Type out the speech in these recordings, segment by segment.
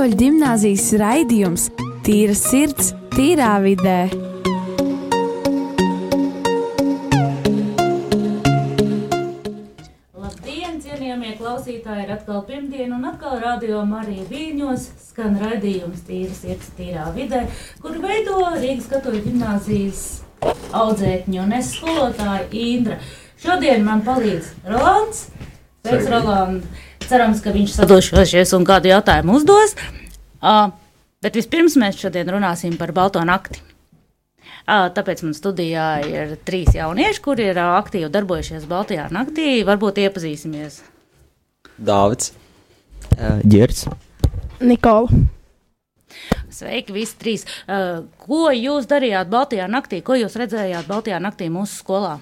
Katoļu gimnāzijas raidījums Tīra sirds, tīrā vidē. Labdien, cienījamie klausītāji! Ir atkal pirmdiena, un atkal radio Marija Vīņos skan raidījums Tīras sirds, tīrā vidē, kur veido Rīgas katoļu gimnāzijas audzēkņu un es skolotāju Indra. Šodien man palīdz Rolands. Sveiks, Roland! Cerams, ka viņš sadošosies un kādu jautājumu uzdos. Uh, bet vispirms mēs šodien runāsim par Balto nakti. Uh, tāpēc man studijā ir trīs jaunieši, kuri ir uh, aktīvi darbojušies Baltijā naktī. Varbūt iepazīsimies. Dāvids. Girts. Nikola. Sveiki, visi trīs. Uh, ko jūs darījāt Baltijā naktī? Ko jūs redzējāt Baltijā naktī mūsu skolā?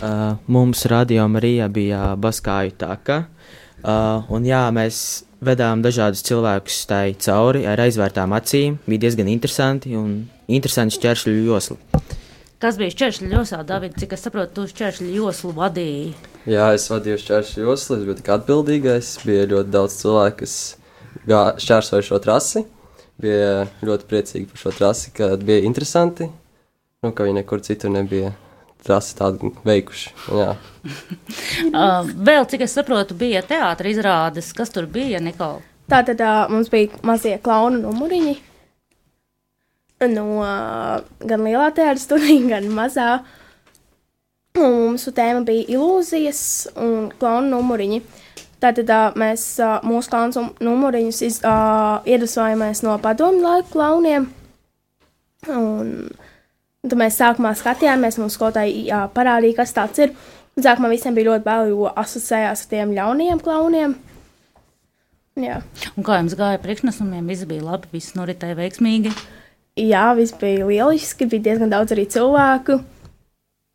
Uh, mums radio Marija bija baskāju taka, uh, un jā, mēs vedām dažādus cilvēkus tai cauri ar aizvērtām acīm. Bija diezgan interesanti un interesanti šķēršļu josli. Kas bija šķēršļa josā, David? Cik es saprotu, tu šķēršļa joslu vadīji? Jā, es vadīju šķēršļu joslu, es biju tik atbildīgais. Bija ļoti daudz cilvēku, kas gā, šķērsoja šo trasi. Bija ļoti priecīgi par šo trasi, ka bija interesanti. Nu, ka viņi nekur citur nebija trasi tādu veikuši. Uh, vēl, cik es saprotu, bija teātris izrādes. Kas tur bija, Nikola? Tātad uh, mums bija mazie klaunu numuriņi. No uh, gan lielā teātra studija, gan mazā. Un mūsu tēma bija ilūzijas un klaunu numuriņi. Tātad uh, mēs uh, mūsu klaunu numuriņus iz, uh, iedvesmojamies no padomu laiku klauniem. Un tad mēs sākumā skatījāmies, mums skolotāji uh, parādīja, kas tāds ir. Sākumā visiem bija ļoti bail, jo asociējās ar tiem ļaunajiem klauniem. Jā. Un kā jums gāja priekšnesumiem? Viss bija labi, viss noritēja veiksmīgi. Jā, viss bija lieliski, bija diezgan daudz arī cilvēku.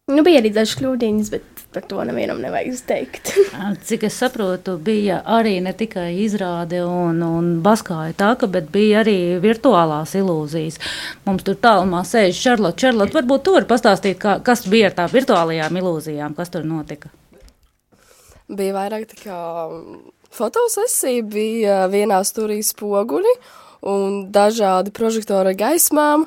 Nu, bija arī dažas kļūdiņas, bet par to nevienam nevajag teikt. Uh, Cik es saprotu, bija arī ne tikai izrāde un, un baskāja taka, bet bija arī virtuālās ilūzijas. Mums tur tālumā sēž Čarlote. Čarlote, varbūt tu vari pastāstīt, kā, kas bija ar tām virtuālajām ilūzijām, kas tur notika? bija vairāk tā kā fotosesija, bija vienā stūrī spoguļi un dažādi prožektori ar gaismām,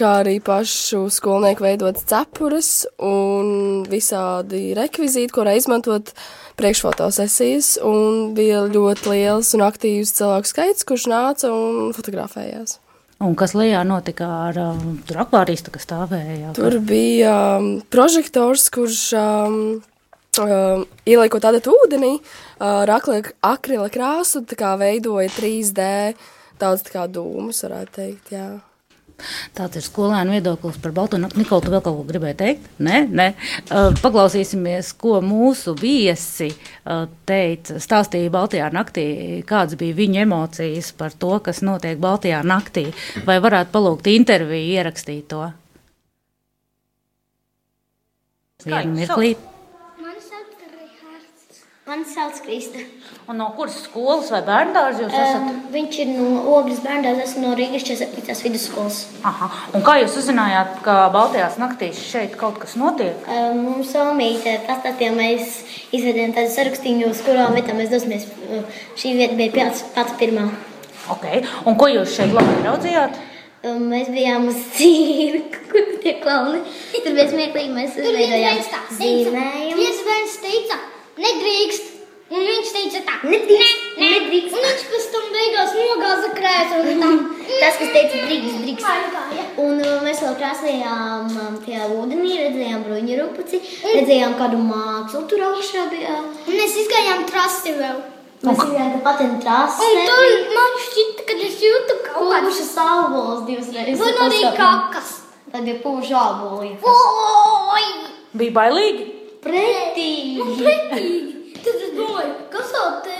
kā arī pašu skolnieku veidotas cepures un visādi rekvizīti, ko var izmantot priekšfotosesijas, un bija ļoti liels un aktīvs cilvēku skaits, kurš nāca un fotografējās. Un kas Lijā notika ar um, tur akvārīstu, kas stāvēja? Tur bija um, prožektors, kurš um, um, ieliekot tādu ūdenī, uh, ar akli- akrila krāsu, tā kā veidoja 3D daudz tā kā dūmus, varētu teikt, jā. Tāds ir skolēnu viedoklis par Baltu nakti. Nikola, tu vēl kaut ko gribēji teikt? Nē, nē. Uh, paklausīsimies, ko mūsu viesi uh, teica, stāstīja Baltijā naktī, kādas bija viņa emocijas par to, kas notiek Baltijā naktī. Vai varētu palūgt interviju ierakstīt to? Vienu mirklīt. Mani sauc Krista. Un no kuras skolas vai bērndārs jūs esat? Um, viņš ir no Ogres bērnās, esmu no Rīgas 47. vidusskolas. Aha. Un kā jūs uzzinājāt, ka Baltijās naktīs šeit kaut kas notiek? Um, mums Somīte pastāstīja, mēs izvedījām tādu sarakstīnu, uz kurām vietām mēs dosimies. Uh, Šī vieta bija pats, pats pirmā. Okay. Un ko jūs šeit labi raudzījāt? Um, mēs bijām uz cirka, kur tie klauni. Tur bija smieklīgi, mēs teica. zīmējumus. Viens bērns teica, nedrīkst. Un viņš teica tā, Nedrīkst, ne, ne. nedrīkst. Un viņš pēc tam beigās nogāza krēslu. Tas, kas teica, drīkst, drīkst. Un uh, mēs vēl krāsojām um, tajā ūdenī, redzējām bruņu rupuci, redzējām kādu mākslu tur augšā bija. Un mēs izgājām trasti vēl. Mēs bijām tāpat trasi. Un tur man šķita, ka es jūtu kaut kādu. Pūšas ābols divas reizes. Un arī kakas. Tad bija pūšu āboli. Oi! Bija bailīgi. Pretīgi. Pretīgi. Tad es domāju, kas vēl te?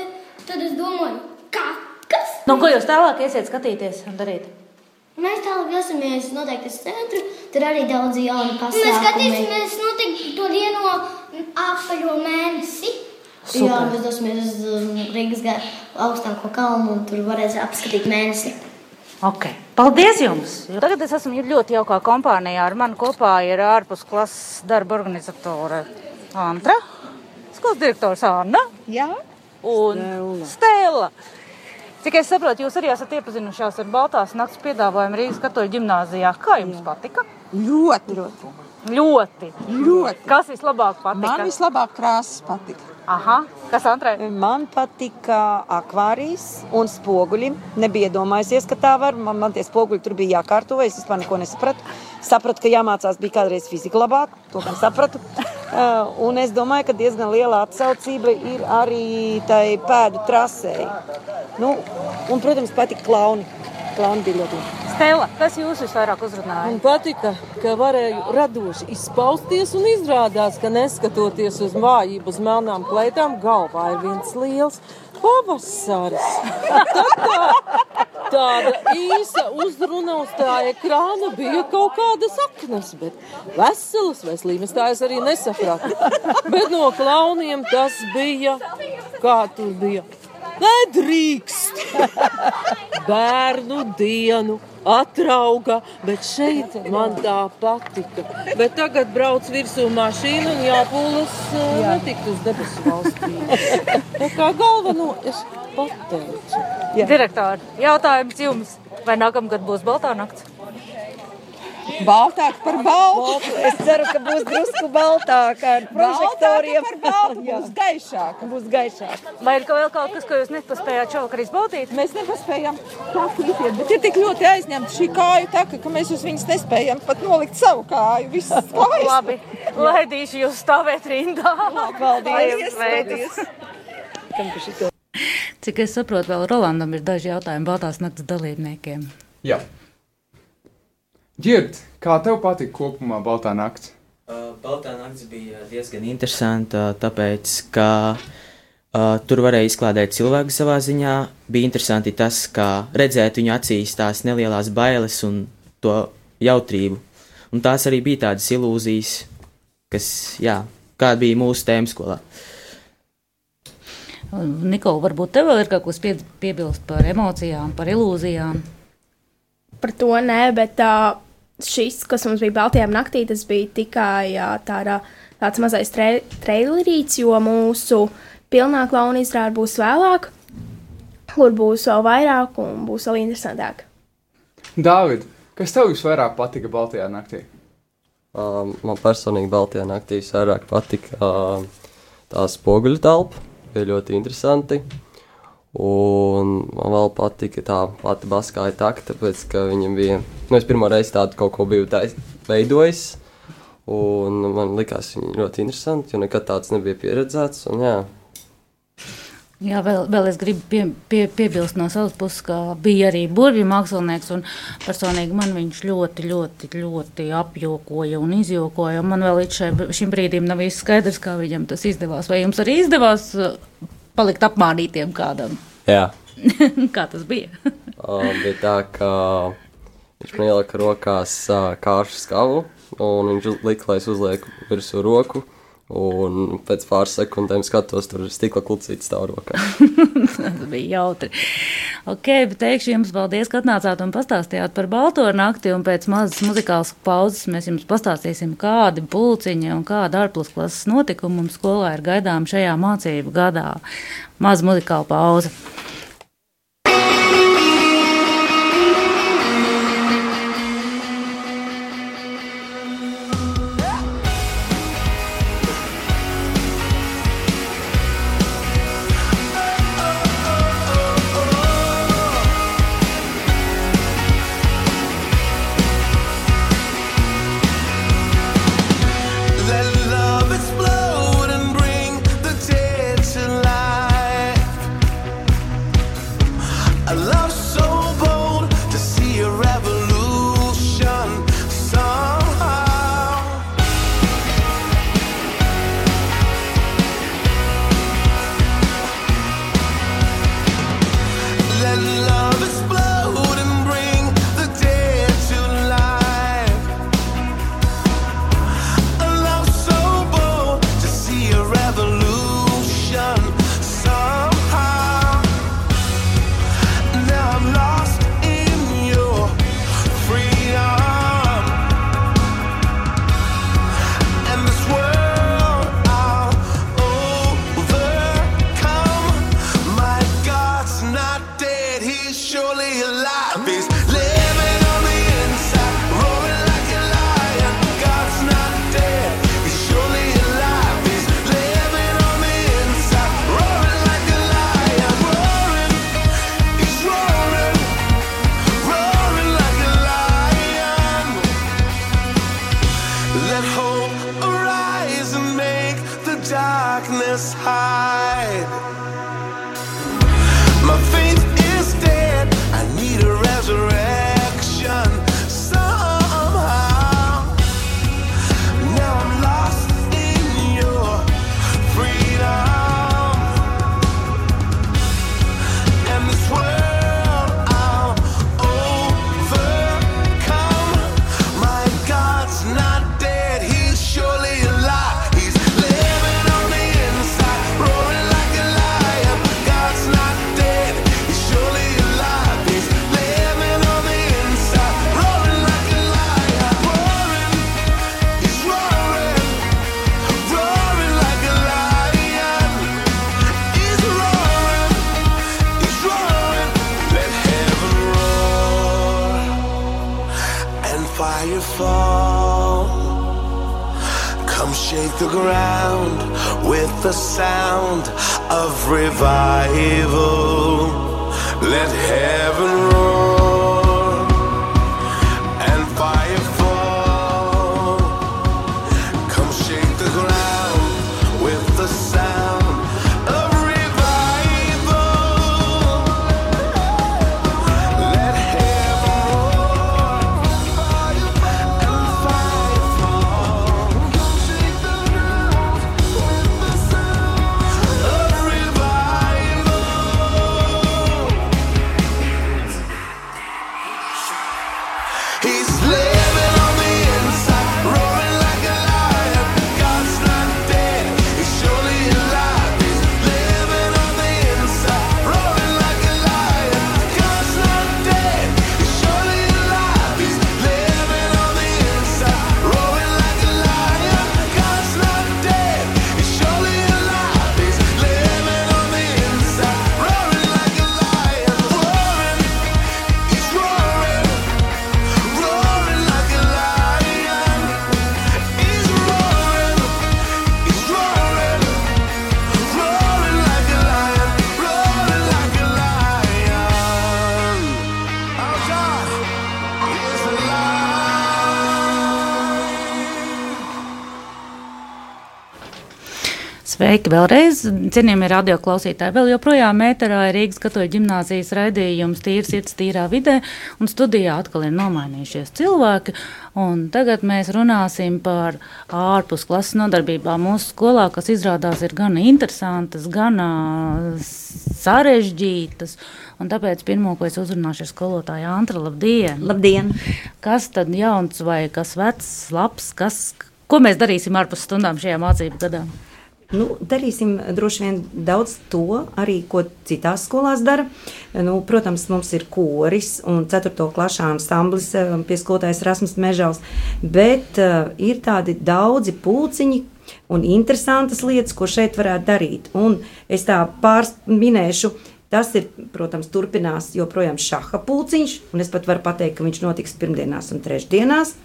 Tad es domāju, kakas. Nu, ko jūs tālāk iesiet skatīties un darīt? Mēs tālāk dosimies noteikti uz centru. Tur arī daudz jaunu Un pasākumu. mēs skatīsimies noteikti to dieno apaļo mēnesi. Jā, mēs dosimies uz um, Rīgas augstāko kalnu un tur varēs apskatīt mēnesi. Okay. Paldies jums! Tagad es esmu ļoti jaukā kompānijā. Ar mani kopā ir ārpus klases darba organizatore Antra, skolas direktors Anna Jā, un Stela. Cik es saprotu, jūs arī esat iepazinušies ar Baltās nakts piedāvājumu Rīgas katoļu ģimnāzijā. Kā jums patika? Ļoti, ļoti. Ļoti. ļoti. Kas vislabāk patika? Man vislabāk krāsas patika. Aha, kas Andrei? Man patika akvārijas un spoguļi. Nebija iedomājusies, ka tā var. Man, man tie spoguļi tur bija jākārto, es vispār neko nesapratu. Sapratu, ka jāmācās bija kādreiz fizika labāk, to gan sapratu. Uh, un es domāju, ka diezgan liela atsaucība ir arī tai pēdu trasei. Nu, un, protams, patika klauni. Ļoti labi. Stela, kas jūs visvairāk uzrunāja? Man patika, ka varēju radoši izpausties un izrādās, ka neskatoties uz vājību, uz melnām kleitām, galvā ir viens liels pavasaris. Tad tā, tāda īsa uzruna uz tā ekrāna bija kaut kādas aknas, bet veselas slimas tā es arī nesapratu. Bet no klauniem tas bija, kā tur bija. Nedrīkst! Bērnu dienu atrauga, bet šeit man tā patika. Bet tagad brauc virsū mašīna un jāpūlas uh, netikt uz debesu valstī. Tā kā galveno es pateicu. Direktori, jautājums jums. Vai nākamgad būs Baltā nakts? Baltāk par baltu. Es ceru, ka būs drusku baltāk ar prožektoriem. Baltāka par baltu, būs gaišāk. Būs gaišāk. Vai ir vēl kaut kas, ko jūs nepaspējāt šovakar izbaudīt? Mēs nepaspējām taku iziet, bet ir tik ļoti aizņemta šī kāju taka, ka mēs uz viņas nespējam pat nolikt savu kāju. Viss kājas. Labi, laidīšu jūs stāvēt rindā. Paldies, Sveikas. Cik es saprotu, vēl Rolandam ir daži jautājumi Baltās naktas dalībniekiem. Jā. Gird, kā tev patika kopumā Baltā nakts? Uh, Baltā naktis bija diezgan interesanta, tāpēc, ka uh, tur varēja izklādēt cilvēku savā ziņā. Bija interesanti tas, kā redzēt viņu acīs tās nelielas bailes un to jautrību. Un tās arī bija tādas ilūzijas, kas, jā, kāda bija mūsu tēma skolā. Nikola, varbūt tev vēl ir kaut kas pie, piebilst par emocijām, par ilūzijām? Par to nē, bet uh, šis, kas mums bija Baltijā naktī, tas bija tikai uh, tāda, tāds mazais tre, trailerīts, jo mūsu pilnā klauna izrāde būs vēlāk, kur būs vēl vairāk un būs vēl interesantāk. Dāvid, kas tev visvairāk patika Baltijā naktī? Um, man personīgi Baltijā naktī vairāk patika uh, tā spoguļu telpa. Bija ļoti interesanti. Un man vēl patika tā pati baskāja takta, tāpēc, ka viņam bija, nu, es pirmo reizi tādu kaut ko biju tais, veidojis. Un man likās viņa ļoti interesanti, jo nekad tāds nebija pieredzēts. Un, jā, Jā, vēl, vēl es gribu pie, pie, piebilst no savas puses, ka bija arī burbuļu mākslinieks. Personīgi man viņš ļoti, ļoti, ļoti apjokoja un izjokoja. Un man vēl līdz šai, šim brīdim nav īsti skaidrs, kā viņam tas izdevās. Vai jums arī izdevās palikt apmānītiem kādam? jā. kā tas bija? Uh, bija tā, ka viņš man ielika rokās uh, kāršu skavu, un viņš lika, lai es uzlieku virsū roku. Un pēc pāris sekundēm skatos, tur ir stikla klucīts stāv rokā. Tas bija jautri. Ok, bet teikšu jums paldies, ka atnācāt un pastāstījāt par balto nakti. Un pēc mazas muzikālas pauzes mēs jums pastāstīsim, kādi pulciņi un kāda ārpusklases notikumi mums skolā ir gaidām šajā mācību gadā. Maza muzikāla pauze. Let heaven Sveiki vēlreiz, cienījamie radioklausītāji. Vēl joprojām ēterā ir Rīgas katoļu ģimnāzijas raidījums Tīra sirds, tīrā vidē, un studijā atkal ir nomainījušies cilvēki. Un tagad mēs runāsim par ārpusklases nodarbībām mūsu skolā, kas izrādās ir gan interesantas, gan sarežģītas. Un tāpēc pirmo, ko es uzrunāšu, ir skolotāja Antra. Labdien! Labdien! Kas tad jauns vai kas vecs, labs, kas, ko mēs darīsim ārpus stundām šajā mācību gadā? Nu, darīsim droši vien daudz to, arī ko citās skolās dara. Nu, protams, mums ir koris un 4. klases ansamblis eh, pie skolotājas Rasmus Mežals, bet uh, ir tādi daudzi pulciņi un interesantas lietas, ko šeit varētu darīt. Un es tā pāris minēšu. Tas ir, protams, turpinās joprojām šaha pulciņš, un es pat varu pateikt, ka viņš notiks pirmdienās un trešdienās.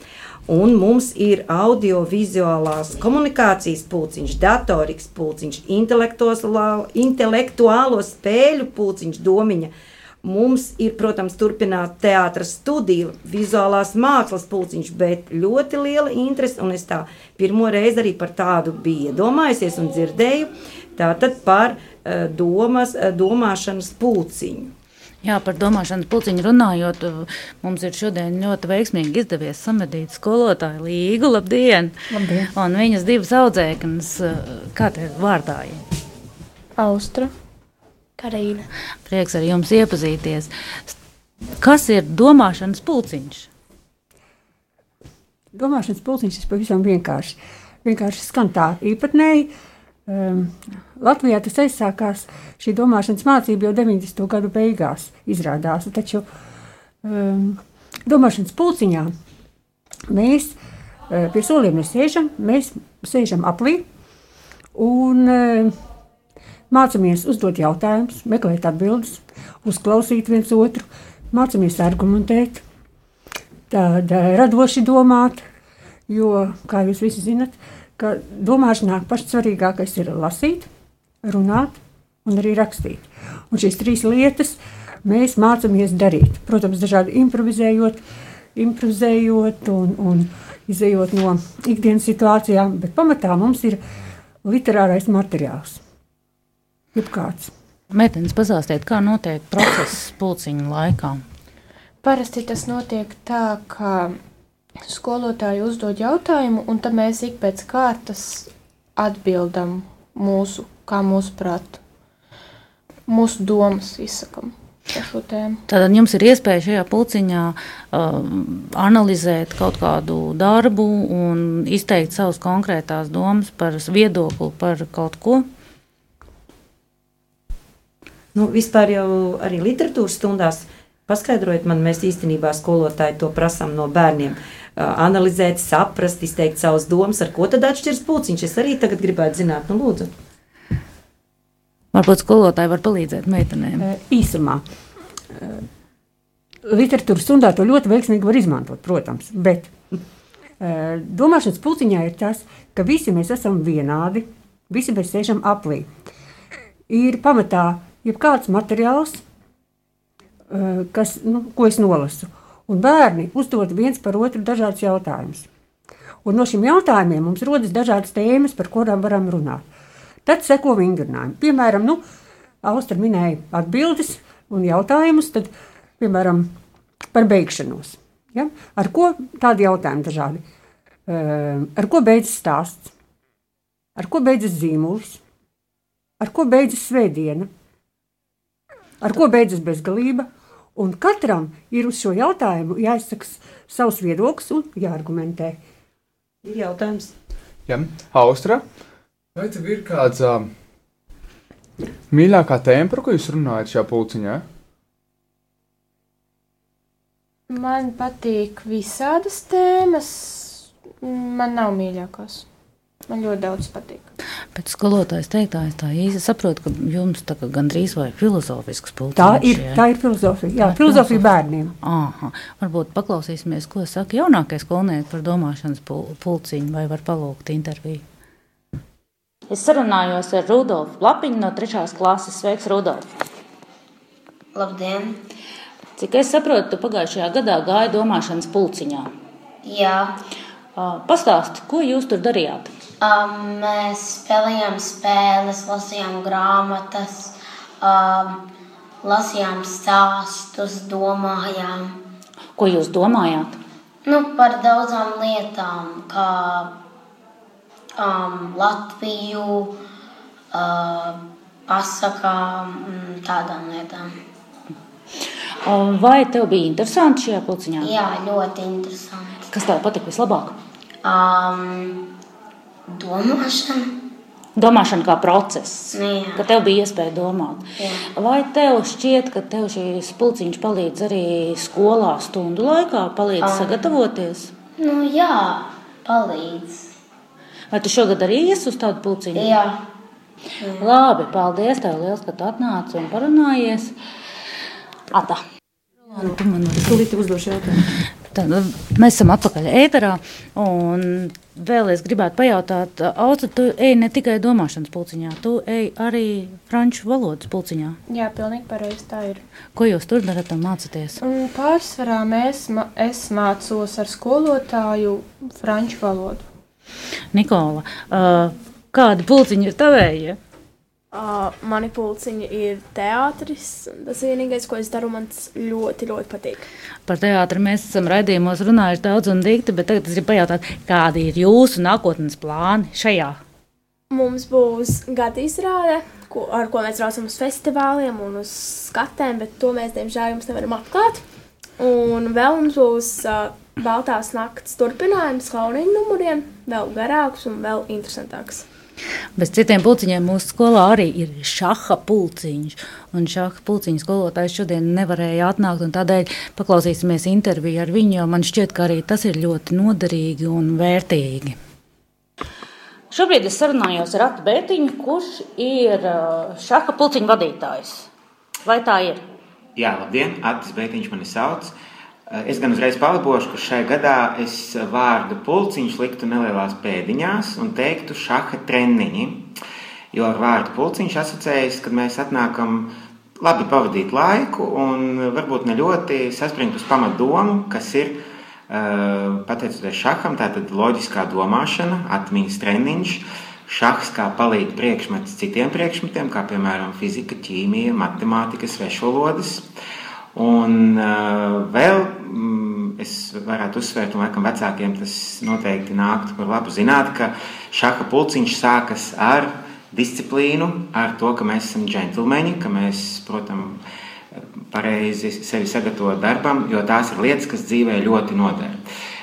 Un mums ir audio-vizuālās komunikācijas pulciņš, datoriks pulciņš, intelektuālo spēļu pulciņš, domiņa. Mums ir, protams, turpināt teātras studiju, vizuālās mākslas pulciņš, bet ļoti liela interese, un es tā pirmo reizi arī par tādu biju iedomājusies un dzirdēju, tātad par uh, domas, uh, domāšanas pulciņu. Jā, par domāšanas puciņu runājot, mums ir šodien ļoti veiksmīgi izdevies samedīt skolotāju Līgu. Labdien! Labdien. Un viņas divas audzēknes, kā te vārdā ir? Austra, Karīna. Prieks ar jums iepazīties. Kas ir domāšanas pulciņš? Domāšanas pulciņš ir pavisam vienkārši. Vienkārši skan tā īpatnēji. Um, Latvijā tas aizsākās šī domāšanas mācība jau 90. gadu beigās, izrādās. Taču um, domāšanas pulciņā mēs uh, pie soliem nesēžam, mēs sēžam aplī un uh, mācāmies uzdot jautājumus, meklēt atbildes, uzklausīt viens otru, mācāmies argumentēt, tad uh, radoši domāt, jo, kā jūs visi zinat, ka domāšanā pats svarīgākais ir lasīt, runāt un arī rakstīt. Un šīs trīs lietas mēs mācāmies darīt. Protams, dažādi improvizējot, improvizējot un, un izējot no ikdienas situācijām, bet pamatā mums ir literārais materiāls. Jebkāds. Meitenes, pastāstiet, kā notiek process pulciņu laikā. Parasti tas notiek tā, ka skolotāji uzdod jautājumu, un tad mēs ik pēc kārtas atbildam mūsu, kā mūsu prātu, mūsu domas izsakam par šo tēmu. Tātad jums ir iespēja šajā pulciņā um, analizēt kaut kādu darbu un izteikt savas konkrētās domas par viedokli par kaut ko. Nu, vispār jau arī literatūras stundās paskaidrojiet man, mēs īstenībā skolotāji to prasām no bērniem. Uh, analizēt, saprast, izteikt savas domas, ar ko tad atšķiras pulciņš. Es arī tagad gribētu zināt, nu lūdzu. Varbūt skolotāji var palīdzēt meitenēm. Īsumā. Literatūras stundā to ļoti veiksmīgi var izmantot, protams. Bet domāšanas pulciņā ir tas, ka visi mēs esam vienādi, visi mēs sēžam aplī. Ir pamatā jebkāds materiāls, kas, nu, ko es nolasu. Un bērni uzdod viens par otru dažādus jautājumus. Un no šiem jautājumiem mums rodas dažādas tēmas, par kurām varam runāt. Tad seko vingrinājumi. Piemēram, nu, Austra minēja atbildes un jautājumus, tad, piemēram, par beigšanos. Ja? Ar ko tādi jautājumi dažādi? Uh, ar ko beidzas stāsts? Ar ko beidzas zīmols? Ar ko beidzas svētdiena? Ar ko beidzas bezgalība? Un katram ir uz šo jautājumu jāizsaka savs viedoklis un jāargumentē. Ir jautājums. Jā, Austra, vai tev ir kāds um, mīļākā tēma, par ko jūs runājat šajā pulciņā? Man patīk visādas tēmas. Man nav mīļākās. Man ļoti daudz patīk. Pēc skolotājas teiktā, es tā īsi saprotu, ka jums tā kā gandrīz vai filozofisks pulciņš. Tā ir, jā? tā ir filozofija. Jā, Tā filozofija bērniem. Aha. Varbūt paklausīsimies, ko saka jaunākais skolnieks par domāšanas pul- pulciņu, vai var palūgt interviju. Es sarunājos ar Rudolfu Lapiņu no 3. klases. Sveiks, Rudolf! Labdien! Cik es saprotu, tu pagājušajā gadā gāji domāšanas pulciņā. Jā, Pastāsti, ko jūs tur darījāt? Um, mēs spēlējām spēles, lasījām grāmatas, um, lasījām stāstus, domājām Ko jūs domājāt? nu, par daudzām lietām, kā um, Latviju, uh, pasakām, mm, tādām lietām. Vai tev bija interesanti šajā pulciņā? Jā, ļoti interesanti. Kas tev patika vislabāk? Um, domāšana. Domāšana kā process, Jā. ka tev bija iespēja domāt. Jā. Vai tev šķiet, ka tev šīs pulciņš palīdz arī skolā stundu laikā, palīdz Ā. sagatavoties? Nu, jā, palīdz. Vai tu šogad arī iesi uz tādu pulciņu? Jā. Labi, paldies tev liels, ka tu atnāci un parunājies. Ata. Tu man uzdošu jautājumu. Tad, nu, mēs esam atpakaļ ēterā. Un vēl es gribētu pajautāt, Auta, tu ej ne tikai domāšanas pulciņā, tu ej arī franču valodas pulciņā. Jā, pilnīgi pareizi tā ir. Ko jūs tur darat un mācāties? Un pārsvarā mēs, es mācos ar skolotāju franču valodu. Nikola, uh, kādi pulciņi ir tavējie? Uh, mani pulciņi ir teātris. Tas ir vienīgais, ko es daru. Man tas ļoti, ļoti patīk. Par teātri mēs esam raidījumos runājuši daudz un dikti, bet tagad es gribu pajautāt, kādi ir jūsu nākotnes plāni šajā? Mums būs gada izrāde, ko, ar ko mēs braucam uz festivāliem un uz skatēm, bet to mēs, diemžēl, jums nevaram atklāt. Un vēl mums būs uh, Baltās naktas turpinājums, kauniņu numuriem, vēl garāks un vēl interesantāks. Bez citiem pulciņiem mūsu skolā arī ir šaha pulciņš. Un šaha pulciņa skolotājs šodien nevarēja atnākt, un tādēļ paklausīsimies interviju ar viņu, jo man šķiet, ka arī tas ir ļoti noderīgi un vērtīgi. Šobrīd es sarunājos ar Atu Bētiņu, kurš ir uh, šaha pulciņa vadītājs. Vai tā ir? Jā, labdien, Atis Bētiņš mani sauc. Es gan uzreiz palabošu, ka šajā gadā es vārdu pulciņš liktu nelielās pēdiņās un teiktu šaha treniņi. Jo ar vārdu pulciņš asociējas, kad mēs atnākam labi pavadīt laiku un varbūt ne ļoti saspringt uz pamatdomu, kas ir pateicoties šaham, tā ir loģiskā domāšana, atmiņas treniņš, šahs kā palīdz priekšmets citiem priekšmetiem, kā piemēram fizika, ķīmija, matemātika, svešvalodas. Un uh, vēl mm, es varētu uzsvērt, un laikam vecākiem tas noteikti nāktu par labu zināt, ka šaha pulciņš sākas ar disciplīnu, ar to, ka mēs esam džentlmeņi, ka mēs, protams, pareizi sevi sagatavot darbam, jo tās ir lietas, kas dzīvē ļoti noder.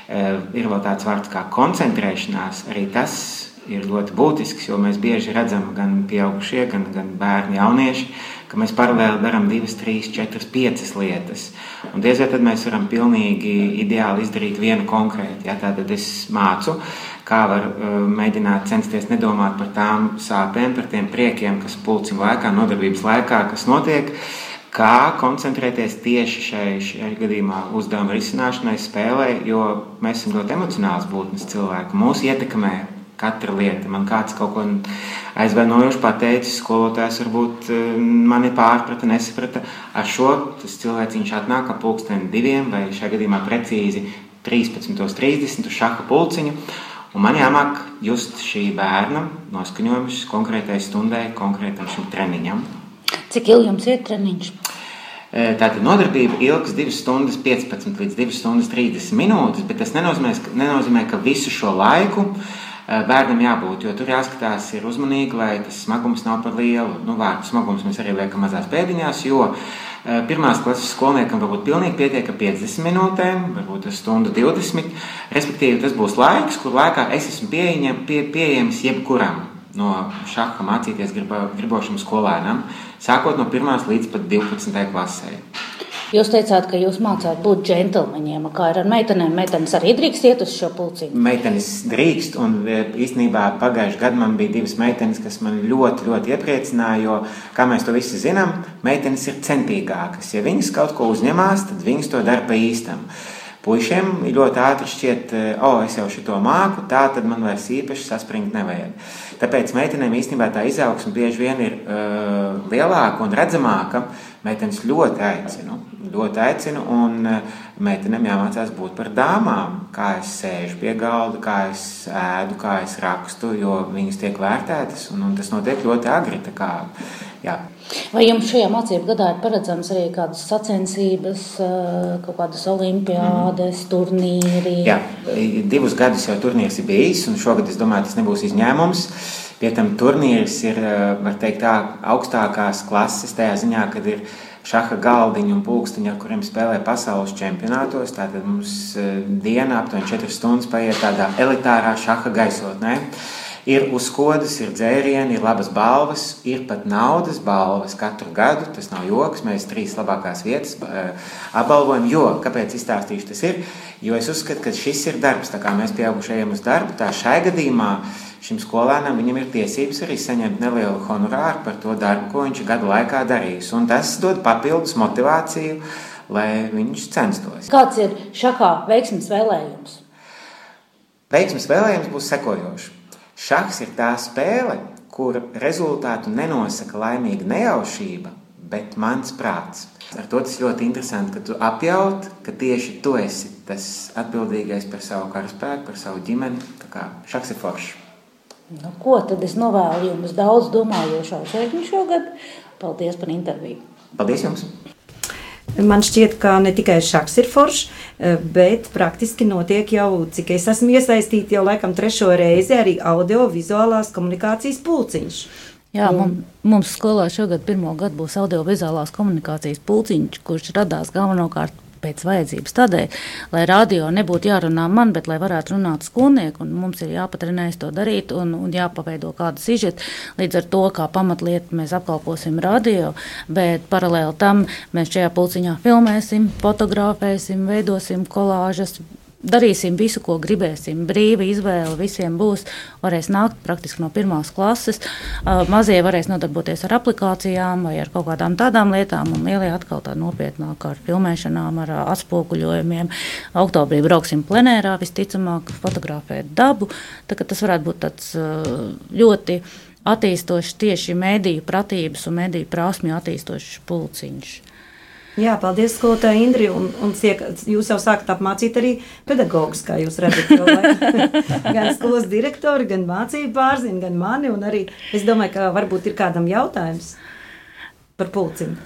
Eh, Ir vēl tāds vārds kā koncentrēšanās, arī tas ir ļoti būtisks, jo mēs bieži redzam gan pieaugušie, gan, gan bērni, jaunieši, ka mēs paralēli darām divas, trīs, četras, piecas lietas. Un diez vai tad mēs varam pilnīgi ideāli izdarīt vienu konkrētu. Ja? Tātad es mācu, kā var uh, mēģināt censties nedomāt par tām sāpēm, par tiem priekiem, kas pulciņu laikā, nodarbības laikā, kas notiek. Kā koncentrēties tieši šai, šai gadījumā uzdevuma risināšanai, spēlē, jo mēs esam ļoti emocionāls būtnes cilvēki. Mūs ietekmē katra lieta. Man kāds kaut ko aizvainojuši pateicis, skolotājs varbūt eh, mani pārprata, nesaprata. Ar šo cilvēciņš atnāk ap pulksteni diviem vai šajā gadījumā precīzi 13.30 uz šaha pulciņu. Un man jāmāk just šī bērna noskaņojums konkrētai stundai, konkrētam šim treniņam. Cik ilgi jums ir treniņš? E, Tātad nodarbība ilgs 2 stundas 15 līdz 2 stundas 30 minūtes, bet tas nenozīmē, nenozīmē ka visu šo laiku e, bērnam jābūt, jo tur jāskatās ir uzmanīgi, lai tas smagums nav par lielu. Nu, vārdu smagums mēs arī liekam mazās pēdiņās, jo e, pirmās klases skolniekam varbūt pilnīgi pietiek ar 50 minūtēm, varbūt ar stundu 20, respektīvi tas būs laiks, kur laikā es esmu pieejam, pie, pieejams jebkuram no šaha mācīties griba, gribošam skolēnam, sākot no 1 līdz pat 12. klasē. Jūs teicāt, ka jūs mācāt būt džentlmeņiem. Kā ir ar meitenēm? Meitenes arī drīkst iet uz šo pulciņu. Meitenes drīkst, un e, īstenībā pagājušajā gadā man bija divas meitenes, kas man ļoti, ļoti iepriecināja. Jo, kā mēs to visi zinām, meitenes ir centīgākas. Ja viņas kaut ko uzņemās, tad viņas to dara pa īstam. Puisiem ir ļoti ātri šķiet, o, oh, es jau šo māku, tā tad man vairs īpaši saspringt nevajag. Tāpēc meitenēm īstenībā tā izaugsme bieži vien ir uh, lielāka un redzamāka. Meitenes ļoti aicinu, ļoti aicinu, un uh, meitenēm jāmācās būt par dāmām. Kā es sēžu pie galda, kā es ēdu, kā es rakstu, jo viņas tiek vērtētas, un, un tas notiek ļoti agri. Kā, jā. Vai jums šajā mācību gadā ir paredzams arī kādas sacensības, eh, kaut kādas olimpiādes, turnīri? Jā, divus gadus jau turnīrs ir bijis, un šogad es domāju, tas nebūs izņēmums. Pie tam turnīrs ir var teikt, tā, augstākās klases, tajā ziņā, kad ir šaha galdiņi un pulksteņi, ar kuriem spēlē pasaules čempionātos. Tātad mums eh, diena aptuveni 4 stundas paiet tādā elitārā šaha gaisotnē. Ir uzkodas, ir dzērieni, ir labas balvas, ir pat naudas balvas katru gadu. Tas nav joks, mēs trīs labākās vietas eh, apbalvojam. Jo, kāpēc izstāstīšu tas ir? Jo es uzskatu, ka šis ir darbs, tā kā mēs pieaugušajiem uz darbu, tā šai gadījumā šim skolēnam ir tiesības arī saņemt nelielu honorāru par to darbu, ko viņš gadu laikā darījis. Un tas dod papildus motivāciju, lai viņš censtos. Kāds ir šakā veiksmes vēlējums? Veiksmes vēlējums būs sekojošs. Šachs ir tā spēle, kur rezultātu nenosaka laimīga nejaušība, bet mans prāts. Ar to tas ļoti interesanti, ka tu apjaut, ka tieši tu esi tas atbildīgais par savu karaspēku, par savu ģimeni. Tā kā šachs ir foršs. Nu, ko tad es novēlu jums daudz domājošā sēkņu šogad? Paldies par interviju! Paldies jums! Man šķiet, ka ne tikai šachs ir foršs, eh, bet praktiski notiek jau, cik es esmu iesaistīta, jau laikam trešo reizi arī audio-vizuālās komunikācijas pulciņš. Jā, mums, mums skolā šogad pirmo gadu būs audiovizuālās komunikācijas pulciņš, kurš radās galvenokārt pēc vajadzības. Tādēļ, lai radio nebūtu jārunā man, bet lai varētu runāt skolnieki, un mums ir jāpatrenējas to darīt un, un jāpaveido kāda sižeta. Līdz ar to, kā pamatlietu mēs apkalposim radio, bet paralēli tam mēs šajā pulciņā filmēsim, fotografēsim, veidosim kolāžas. Darīsim visu, ko gribēsim. Brīva izvēle visiem būs. Varēs nākt praktiski no pirmās klases. Uh, Mazie varēs nodarboties ar aplikācijām vai ar kaut kādām tādām lietām, un lielie atkal tā nopietnāk ar filmēšanām, ar uh, atspoguļojumiem. Oktobrī brauksim plenērā, visticamāk, fotografēt dabu. Tas varētu būt tāds uh, ļoti attīstošs tieši mēdīju pratības un mēdīju prasmju attīstošs pulciņš. Jā, paldies, skolotāji Indri. Un, un ciek, jūs jau sākat apmācīt arī pedagogus, kā jūs redzat. Gan skolas direktori, gan mācību pārzina, gan mani. Un arī es domāju, ka varbūt ir kādam jautājums par pulciņu.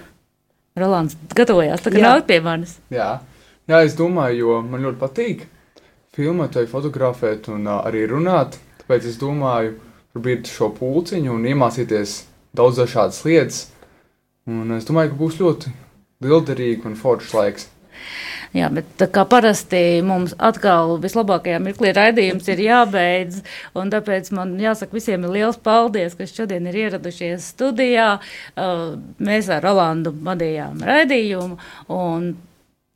Rolands gatavojās tagad Jā. nākt pie manis. Jā. Jā, es domāju, jo man ļoti patīk filmēt, vai fotografēt un uh, arī runāt. Tāpēc es domāju, varbūt šo pulciņu un iemācīties daudz dažādas lietas. Un es domāju, ka būs ļoti lielderīgi un foršs laiks. Jā, bet tā kā parasti mums atkal vislabākajā mirklī raidījums ir jābeidz, un tāpēc man jāsaka visiem ir liels paldies, kas šodien ir ieradušies studijā. Uh, Mēs ar Rolandu vadījām raidījumu, un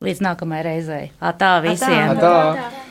līdz nākamajai reizei. Atā visiem! Atā.